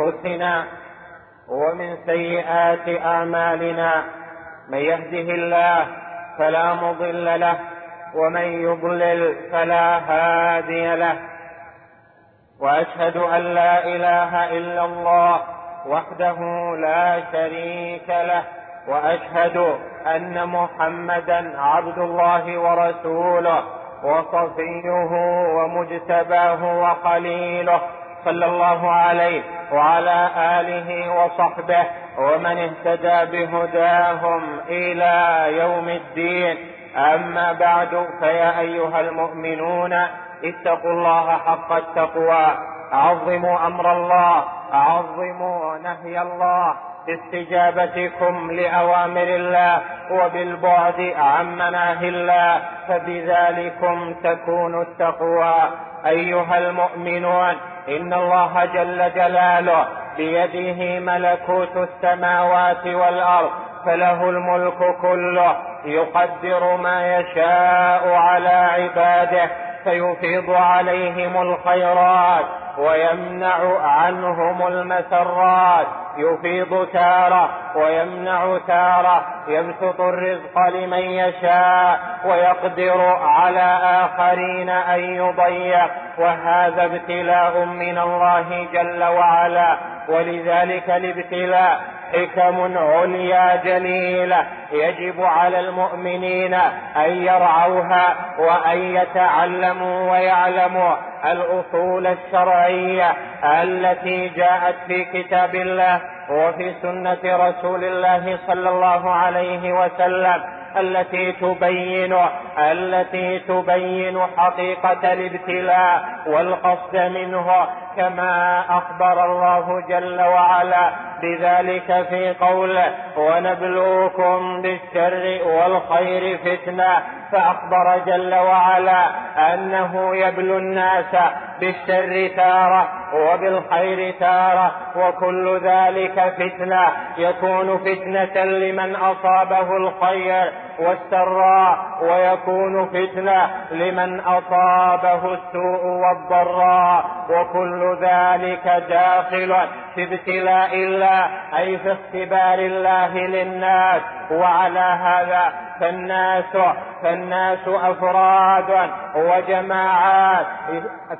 أنفسنا ومن سيئات أعمالنا من يهده الله فلا مضل له ومن يضلل فلا هادي له. وأشهد أن لا إله إلا الله وحده لا شريك له وأشهد أن محمدا عبد الله ورسوله وصفيه ومجتباه وخليله صلى الله عليه وعلى آله وصحبه ومن اهتدى بهداهم إلى يوم الدين. أما بعد فيا أيها المؤمنون اتقوا الله حق التقوى. عظموا أمر الله عظموا نهي الله باستجابتكم لأوامر الله وبالبعد عن مناهي الله فبذلكم تكون التقوى. أيها المؤمنون إن الله جل جلاله بيده ملكوت السماوات والأرض فله الملك كله يقدر ما يشاء على عباده فيفيض عليهم الخيرات ويمنع عنهم المسرات. يفيض تارة ويمنع تارة. يبسط الرزق لمن يشاء ويقدر على آخرين أن يضيق وهذا ابتلاء من الله جل وعلا. ولذلك الابتلاء حكم عليا جليلة يجب على المؤمنين أن يرعوها وأن يتعلموا ويعلموا الأصول الشرعية التي جاءت في كتاب الله وفي سنة رسول الله صلى الله عليه وسلم التي تبين التي تبين حقيقة الابتلاء والقصد منه كما أخبر الله جل وعلا بذلك في قوله ونبلوكم بالشر والخير فتنة. فأخبر جل وعلا أنه يبلو الناس بالشر تارة وبالخير تارة وكل ذلك فتنة. يكون فتنة لمن أصابه الخير والسراء ويكون فتنة لمن أصابه السوء والضراء وكل ذلك داخل في ابتلاء الله أي في اختبار الله للناس. وعلى هذا فالناس فالناس أفراد وجماعات.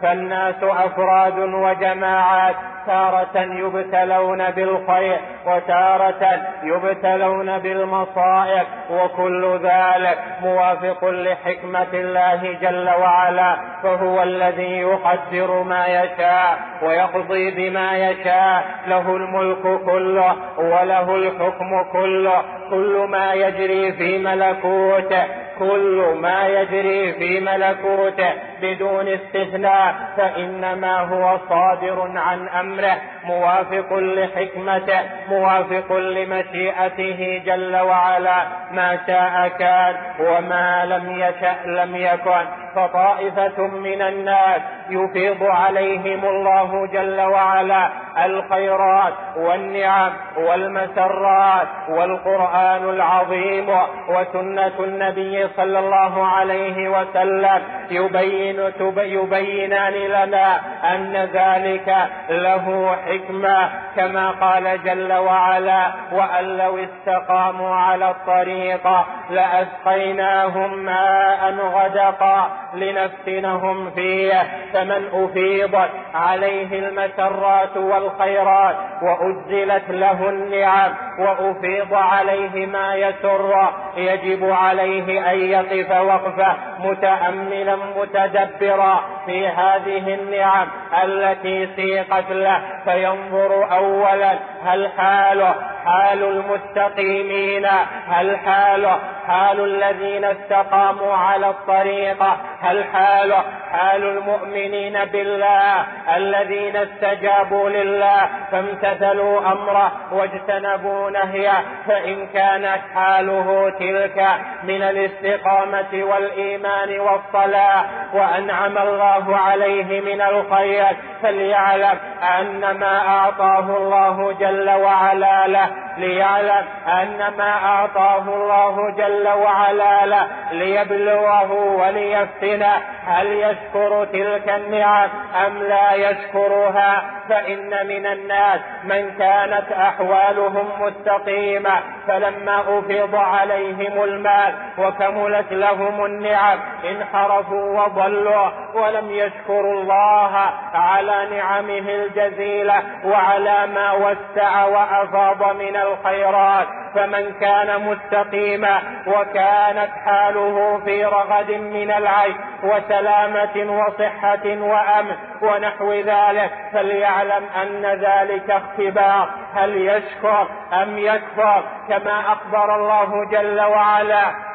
فالناس أفراد وجماعات. تارة يبتلون بالخير وتارة يبتلون بالمصائب. وكل ذلك موافق لحكمة الله جل وعلا. فهو الذي يقدر ما يشاء ويقضي بما يشاء. له الملك كله وله الحكم كله. كل ما يجري في ملكوته. كل ما يجري في ملكوته بدون استثناء فإنما هو صادر عن أمره موافق لحكمته موافق لمشيئته جل وعلا. ما شاء كان وما لم يشأ لم يكن. فطائفة من الناس يفيض عليهم الله جل وعلا الخيرات والنعم والمسرات والقرآن العظيم وسنة النبي صلى الله عليه وسلم يبين يبينان لنا أن ذلك له حكمة كما قال جل وعلا وأن لو استقاموا على الطريقة لأسقيناهم ماء غدقا لنفتنهم فيه فمن أفيضت عليه المسرات والخيرات وأجلت له النعم وأفيض عليه ما يسر يجب عليه أن يقف وقفة متأملا متدبرا في هذه النعم التي سيقت له فينظر أولا هل حاله حال المستقيمين هل حاله حال الذين استقاموا على الطريقة هل حاله حال المؤمنين بالله الذين استجابوا لله فامتثلوا أمره واجتنبوا نهيه؟ فإن كانت حاله تلك من الاستقامة والإيمان والصلاة وأنعم الله عليه من الخير فليعلم أن ما أعطاه الله جل وعلا له ليعلم أن ما أعطاه الله جل وعلا له ليبلوه وليفتنه. هل يشكر تلك النعم أم لا يشكرها؟ فإن من الناس من كانت أحوالهم مستقيمة فلما أفيض عليهم المال وكملت لهم النعم انحرفوا وضلوا. ولم يشكروا الله على نعمه الجزيلة وعلى ما وسع وأفاض من الخيرات فمن كان مستقيما وكانت حاله في رغد من العيش وسلامة وصحة وأمن ونحو ذلك فليعلم أن ذلك اختبار. هل يشكر أم يكفر؟ كما أخبر الله جل وعلا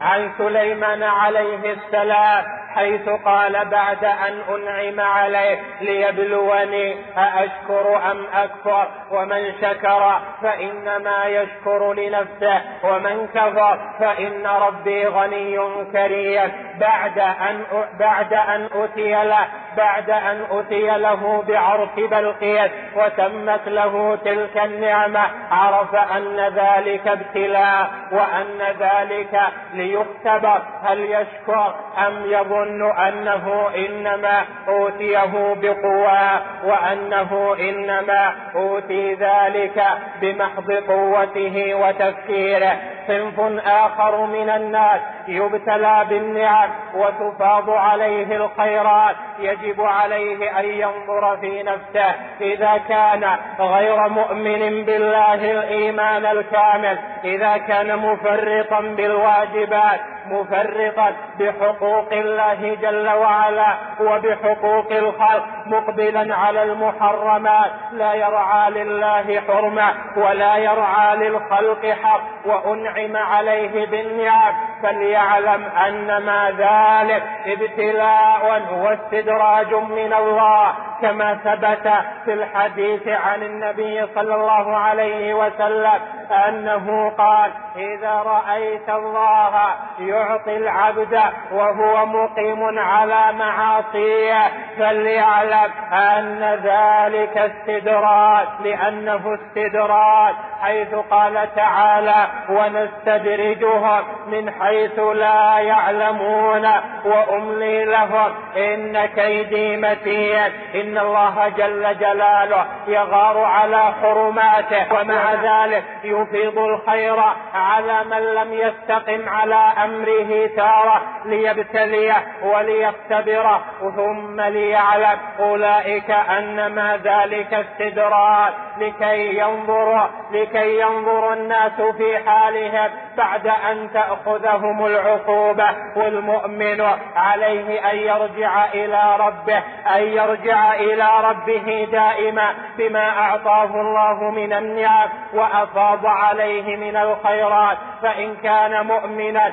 عن سليمان عليه السلام حيث قال بعد أن أنعم عليه ليبلوني أأشكر أم أكفر ومن شكر فإنما يشكر لنفسه ومن كفر فإن ربي غني كريم بعد أن بعد أن أتي له بعد أن أتي له بعرف بلقيس وتمت له تلك النعمة. عرف أن ذلك ابتلاء وأن ذلك ليختبر. هل يشكر؟ أم يظن أنه إنما أوتيه بقوة وأنه إنما أوتي ذلك بمحض قوته وتفكيره. صنف آخر من الناس يبتلى بالنعم وتفاض عليه الخيرات يجب عليه أن ينظر في نفسه. إذا كان غير مؤمن بالله الإيمان الكامل إذا كان مفرطا بالواجبات مفرطا بحقوق الله جل وعلا وبحقوق الخلق مقبلا على المحرمات. لا يرعى لله حرمة ولا يرعى للخلق حق وأنعم عليه بالنعم فليعلم أن ما ذلك ابتلاء واستدراج من الله. كما ثبت في الحديث عن النبي صلى الله عليه وسلم أنه قال إذا رأيت الله يعطي العبد وهو مقيم على معاصيه فليعلم أن ذلك استدراج لأنه استدراج حيث قال تعالى ونستدرجهم من حيث لا يعلمون وأملي لهم إن كيدي متين إن الله جل جلاله يغار على حرماته ومع ذلك يفيض الخير على من لم يستقم على أمره تارة ليبتليه وليختبره. ثم ليعلم أولئك انما ذلك استدراج. لكي ينظر لكي ينظر الناس في حالهم بعد أن تأخذهم العقوبة والمؤمن عليه أن يرجع إلى ربه أن يرجع إلى ربه دائما بما أعطاه الله من النعم وأفاض عليه من الخيرات. فإن كان مؤمنا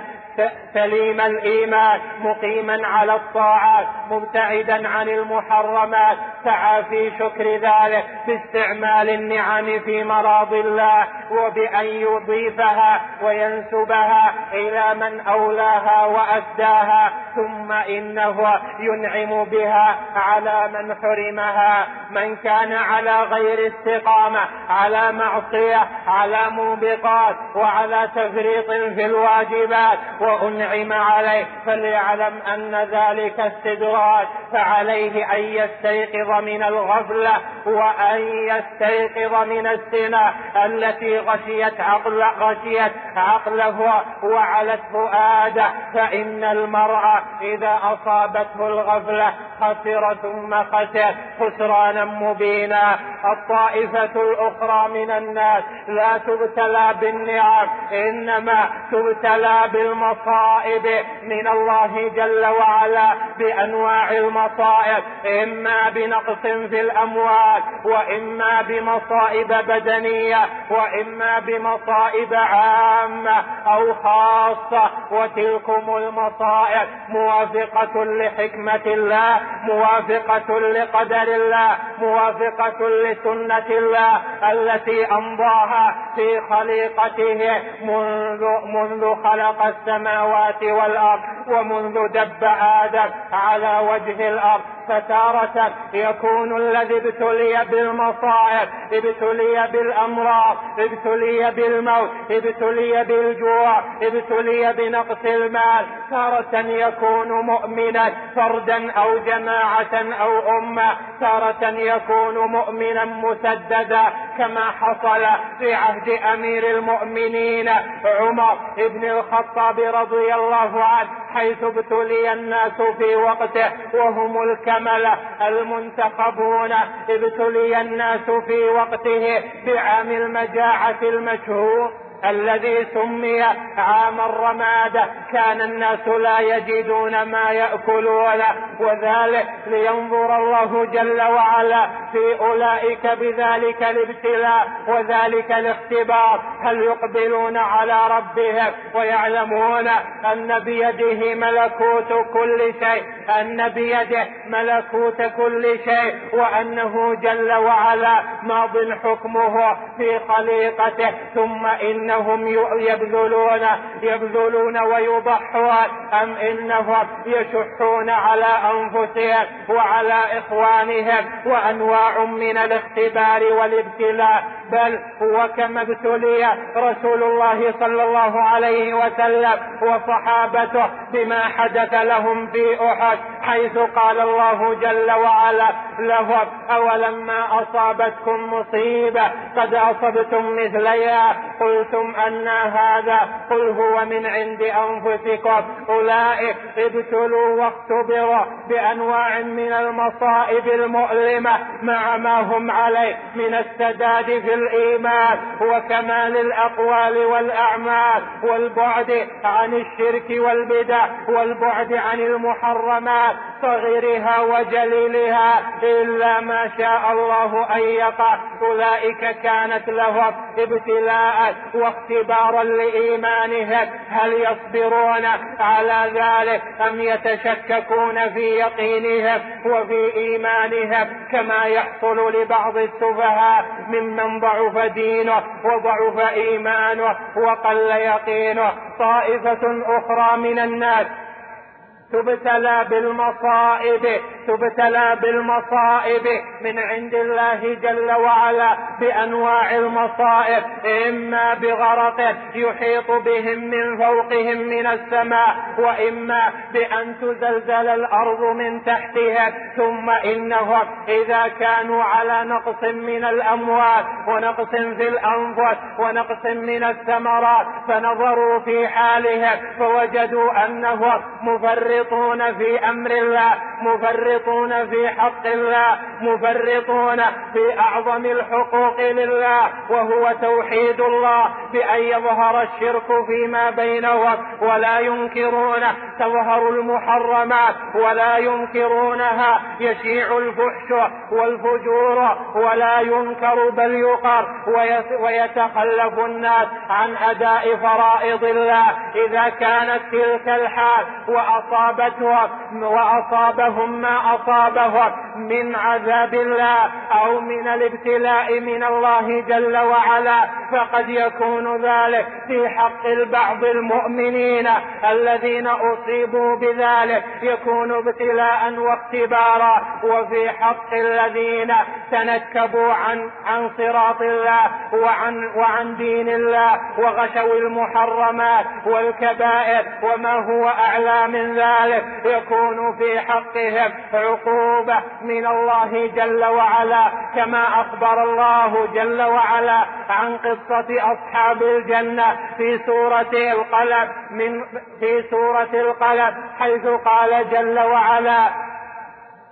سليم الإيمان مقيما على الطاعات مبتعدا عن المحرمات. سعى في شكر ذلك باستعمال النعم في مراض الله وبأن يضيفها وينسبها إلى من أولاها واسداها ثم إنه ينعم بها على من حرمها. من كان على غير استقامة على معصية على موبقات وعلى تفريط في الواجبات وأنعم عليه فليعلم أن ذلك استدراج فعليه أن يستيقظ من الغفلة وأن يستيقظ من السنة التي غشيت عقل غشيت عقله وعلت فؤاده. فإن المرء إذا أصابته الغفلة خسر ثم خسر خسرانا مبينا. الطائفة الأخرى من الناس. لا تبتلى بالنعم إنما تبتلى بالمصائب. من الله جل وعلا بأنواع المصائب. إما بنقص في الأموال وإما بمصائب بدنية وإما بمصائب عامة أو خاصة. وتلكم المصائب موافقة لحكمة الله موافقة لقدر الله موافقة لسنة الله التي أمضاها في خليقته منذ منذ خلق السماوات والأرض. ومنذ دب آدم على وجه الأرض فتارة يكون الذي ابتلي بالمصائب ابتلي بالأمراض ابتلي بالموت ابتلي بالجوع ابتلي بنقص المال. تارة يكون مؤمنا فردا أو جماعة أو أمة. تارة يكون مؤمنا مسددا كما حصل في عهد أمير المؤمنين عمر بن الخطاب رضي الله عنه. حيث ابتلي الناس في وقته وهم الكملة المنتخبون. ابتلي الناس في وقته بعام المجاعة المشهور. الذي سمي عام الرمادة. كان الناس لا يجدون ما يأكلون وذلك لينظر الله جل وعلا في أولئك بذلك الابتلاء وذلك الاختبار. هل يقبلون على ربهم ويعلمون أن بيده ملكوت كل شيء أن بيده ملكوت كل شيء وأنه جل وعلا ماض حكمه في خليقته. ثم إن أنهم يبذلون يبذلون ويضحون أم إنهم يشحون على أنفسهم وعلى إخوانهم وأنواع من الاختبار والابتلاء. بل هو كما ابتلي رسول الله صلى الله عليه وسلم وصحابته بما حدث لهم في أحد حيث قال الله جل وعلا لهم أولما أصابتكم مصيبة قد أصبتم مثليها؟ قلتم أن هذا قل هو من عند أنفسكم. أولئك ابتلوا واختبروا بأنواع من المصائب المؤلمة مع ما هم عليه من السداد في الإيمان وكمال الأقوال والأعمال والبعد عن الشرك والبدع والبعد عن المحرمات صغيرها وجليلها إلا ما شاء الله أن يقع. أولئك كانت لهم ابتلاء واختبارا لايمانهم هل يصبرون على ذلك؟ أم يتشككون في يقينهم وفي إيمانهم؟ كما يحصل لبعض السفهاء ممن ضعف دينه وضعف إيمانه وقل يقينه. طائفة أخرى من الناس تبتلى بالمصائب تبتلى بالمصائب. من عند الله جل وعلا بأنواع المصائب إما بغرق يحيط بهم من فوقهم من السماء وإما بأن تزلزل الأرض من تحتهم ثم إنهم إذا كانوا على نقص من الأموال ونقص في الأنفس ونقص من الثمرات فنظروا في حالهم فوجدوا أنهم مفرطون في أمر الله. مفرطون في حق الله مفرطون في أعظم الحقوق لله وهو توحيد الله بأن يظهر الشرك فيما بينهم ولا ينكرون تظهر المحرمات ولا ينكرونها يشيع الفحش والفجور ولا ينكر بل يقر ويتخلف الناس عن أداء فرائض الله. إذا كانت تلك الحال وأصابتهم واصابهم ما أصابهم من عذاب الله أو من الابتلاء من الله جل وعلا فقد يكون ذلك في حق البعض المؤمنين. الذين أصيبوا بذلك يكون ابتلاء واختبارا وفي حق الذين تنكبوا عن عن صراط الله وعن وعن دين الله وغشوا المحرمات والكبائر وما هو أعلى من ذلك يكون في حقهم عقوبة من الله جل وعلا كما أخبر الله جل وعلا عن قصة أصحاب الجنة في سورة القلم من في سورة القلم حيث قال جل وعلا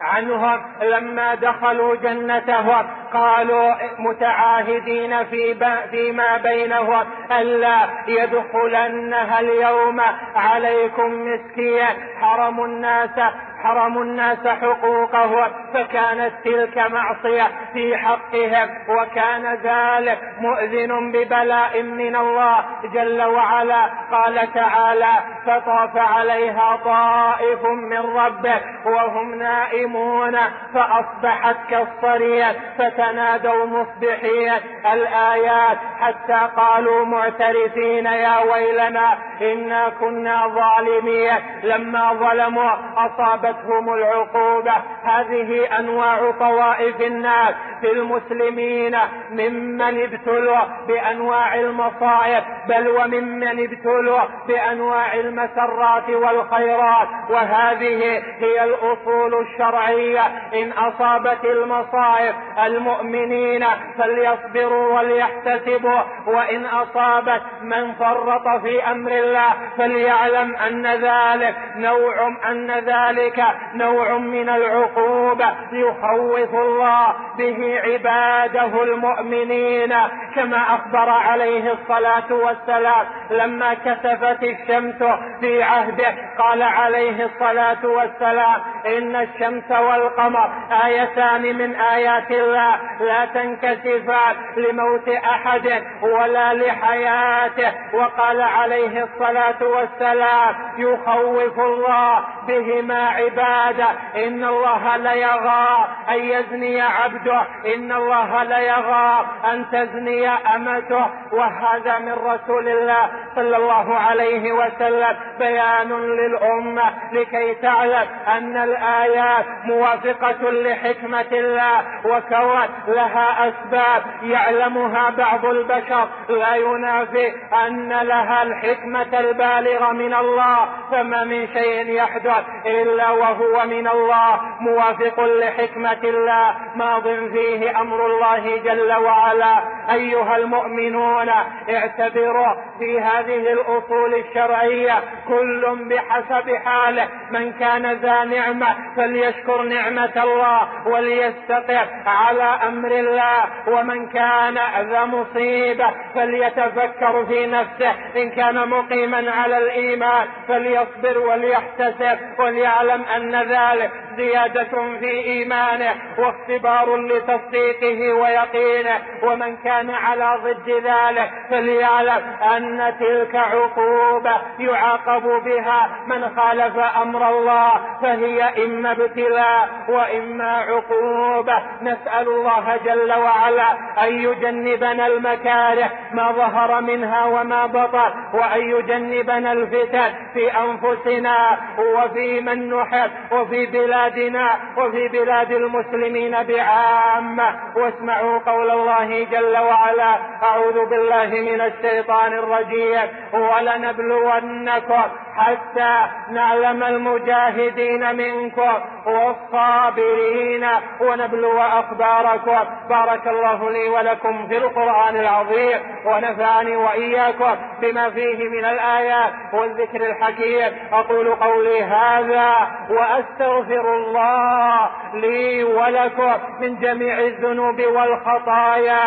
عنهم لما دخلوا جنتهم قالوا متعاهدين في فيما بينهم ألا يدخلنها اليوم عليكم مسكين حرم الناس حرموا الناس حقوقهم فكانت تلك معصية في حقهم وكان ذلك مؤذن ببلاء من الله جل وعلا. قال تعالى فطاف عليها طائف من ربك وهم نائمون فأصبحت كالصريم فتنادوا مصبحين. الآيات حتى قالوا معترفين يا ويلنا إنا كنا ظالمين. لما ظلموا أصابت أصابتهم العقوبة. هذه أنواع طوائف الناس في المسلمين ممن ابتلوا بأنواع المصائب بل وممن ابتلوا بأنواع المسرات والخيرات. وهذه هي الأصول الشرعية. إن أصابت المصائب المؤمنين فليصبروا وليحتسبوا. وإن أصابت من فرط في أمر الله فليعلم أن ذلك نوع أن ذلك نوع من العقوبة يخوف الله به عباده المؤمنين. كما أخبر عليه الصلاة والسلام لما كسفت الشمس في عهده قال عليه الصلاة والسلام إن الشمس والقمر آيتان من آيات الله لا تنكسفان لموت أحد ولا لحياته. وقال عليه الصلاة والسلام يخوف الله بهما عباده إن الله ليغار أن يزني عبده. إن الله ليغار أن تزني أمته. وهذا من رسول الله صلى الله عليه وسلم. بيان للأمة لكي تعلم أن الآيات موافقة لحكمة الله. وكون لها أسباب يعلمها بعض البشر. لا ينافي أن لها الحكمة البالغة من الله. فما من شيء يحدث إلا وهو من الله موافق لحكمة الله ماض فيه أمر الله جل وعلا. أيها المؤمنون اعتبروا في هذه الأصول الشرعية كل بحسب حاله. من كان ذا نعمة فليشكر نعمة الله وليستقر على أمر الله. ومن كان ذا مصيبة فليتفكر في نفسه. إن كان مقيما على الإيمان فليصبر وليحتسب وليعلم أن ذلك زيادة في إيمانه واختبار لتصديقه ويقينه. ومن كان على ضد ذلك فليعلم أن تلك عقوبة يعاقب بها من خالف أمر الله فهي إما ابتلاء وإما عقوبة. نسأل الله جل وعلا أن يجنبنا المكاره ما ظهر منها وما بطن وأن يجنبنا الفتن في أنفسنا وفي من نحب وفي بلادنا وفي بلاد المسلمين بعامة. واسمعوا قول الله جل وعلا أعوذ بالله من الشيطان الرجيم. ولنبلونكم حتى نعلم المجاهدين منكم والصابرين. ونبلو أخباركم. بارك الله لي ولكم في القرآن العظيم. ونفعني وإياكم بما فيه من الآيات والذكر الحكيم. أقول قولي هذا وأستغفر الله لي ولكم من جميع الذنوب والخطايا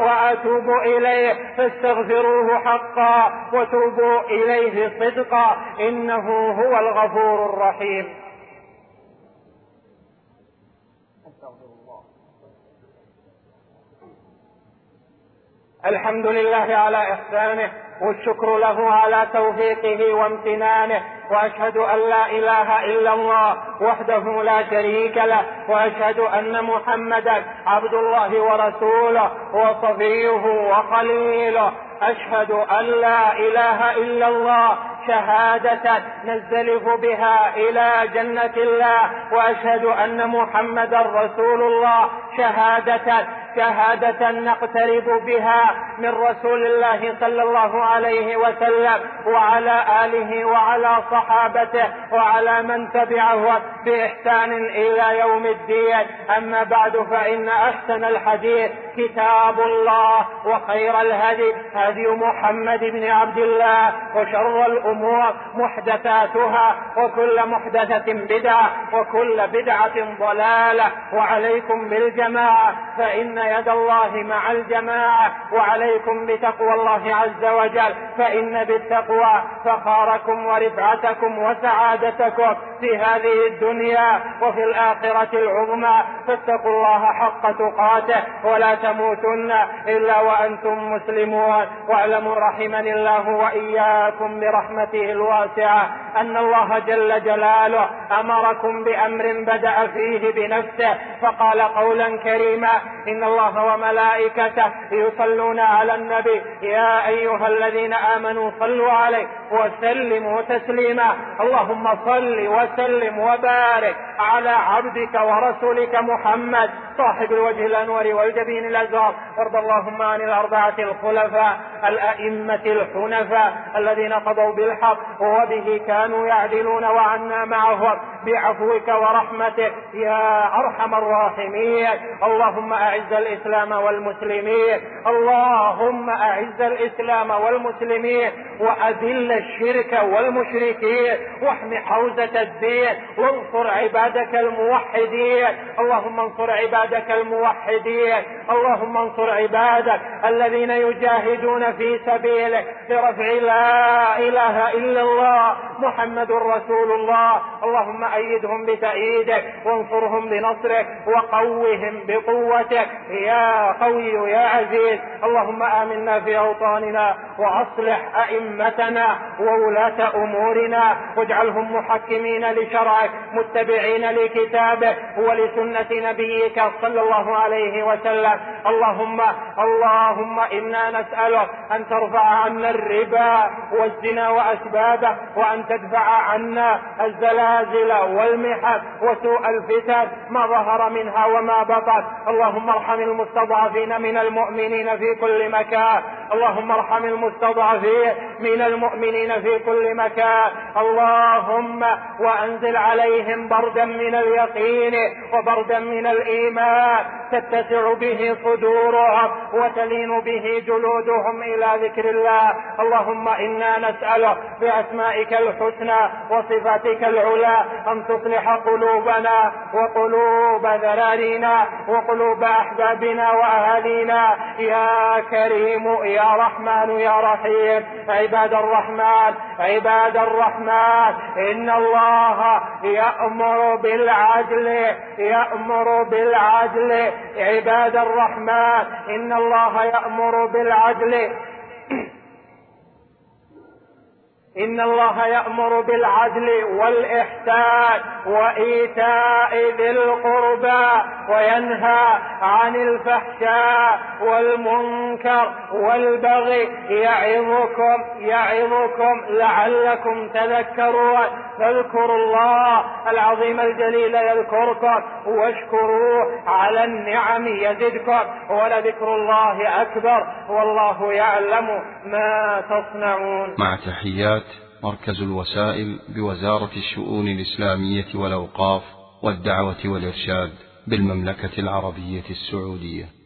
وأتوب إليه فاستغفروه حقا وتوبوا إليه صدقا إنه هو الغفور الرحيم. الحمد لله على إحسانه والشكر له على توفيقه وامتنانه وأشهد أن لا إله إلا الله وحده لا شريك له وأشهد أن محمدا عبد الله ورسوله وصفيه وخليله. أشهد أن لا إله إلا الله شهادة نزلف بها إلى جنة الله وأشهد أن محمدا رسول الله شهادة شهادة نقترب بها من رسول الله صلى الله عليه وسلم وعلى آله وعلى صحابته وعلى من تبعه بإحسان إلى يوم الدين. أما بعد فإن أحسن الحديث كتاب الله وخير الهدي هدي محمد بن عبد الله وشر الأمور محدثاتها وكل محدثة بدعة وكل بدعة ضلالة. وعليكم بالجماعة. فإن يد الله مع الجماعة وعليكم بتقوى الله عز وجل. فإن بالتقوى فخاركم ورفعتكم وسعادتكم في هذه الدنيا وفي الآخرة العظمى. فاتقوا الله حق تقاته ولا تموتن إلا وأنتم مسلمون. واعلموا رحمني الله وإياكم برحمته الواسعة أن الله جل جلاله أمركم بأمر بدأ فيه بنفسه فقال قولا كريما إن الله وملائكته يصلون على النبي. يا أيها الذين آمنوا صلوا عليه. وسلموا تسليما. اللهم صل وسلم وبارك على عبدك ورسولك محمد صاحب الوجه الأنور والجبين الأزهر وارض اللهم عن الأربعة الخلفاء الأئمة الحنفاء الذين قضوا بالحق وبه كانوا يعدلون وعنا معهم. بعفوك ورحمتك يا أرحم الراحمين. اللهم أعز الإسلام والمسلمين. اللهم أعز الإسلام والمسلمين. وأذل الشرك والمشركين واحم حوزة الدين وانصر عبادك الموحدين. اللهم انصر عبادك الموحدين. اللهم انصر عبادك الذين يجاهدون في سبيلك لرفع لا إله إلا الله محمد رسول الله. اللهم أيدهم بتأييدك وانصرهم بنصرك وقوهم بقوتك. يا قوي يا عزيز اللهم آمنا في أوطاننا وأصلح أئمتنا وولاة أمورنا واجعلهم محكمين لشرعك متبعين لكتابك ولسنة نبيك صلى الله عليه وسلم. اللهم اللهم إنا نسألك أن ترفع عنا الربا والزنا وأسبابه وأن تدفع عنا الزلازل والمحن وسوء الفتن ما ظهر منها وما بطن. اللهم ارحم المستضعفين من المؤمنين في كل مكان. اللهم ارحم المستضعفين من المؤمنين في كل مكان. اللهم وأنزل عليهم بردا من اليقين وبردا من الإيمان. تتسع به صدورهم وتلين به جلودهم إلى ذكر الله. اللهم إنا نسألك بأسمائك الحسنى وصفاتك العلى أن تصلح قلوبنا وقلوب ذرارينا وقلوب أحبابنا وأهالينا. يا كريم يا رحمن يا رحيم. عباد الرحمن عباد الرحمن إن الله يأمر بالعدل يأمر بالعدل. عباد الرحمن إن الله يأمر بالعدل إن الله يأمر بالعدل والإحسان وإيتاء ذي القربى وينهى عن الفحشاء والمنكر والبغي يعظكم يعظكم لعلكم تذكرون. فاذكروا الله العظيم الجليل يذكركم واشكروه على النعم يزدكم. ولذكر الله أكبر. والله يعلم ما تصنعون. مع تحيات مركز الوسائل بوزارة الشؤون الإسلامية والأوقاف والدعوة والإرشاد بالمملكة العربية السعودية.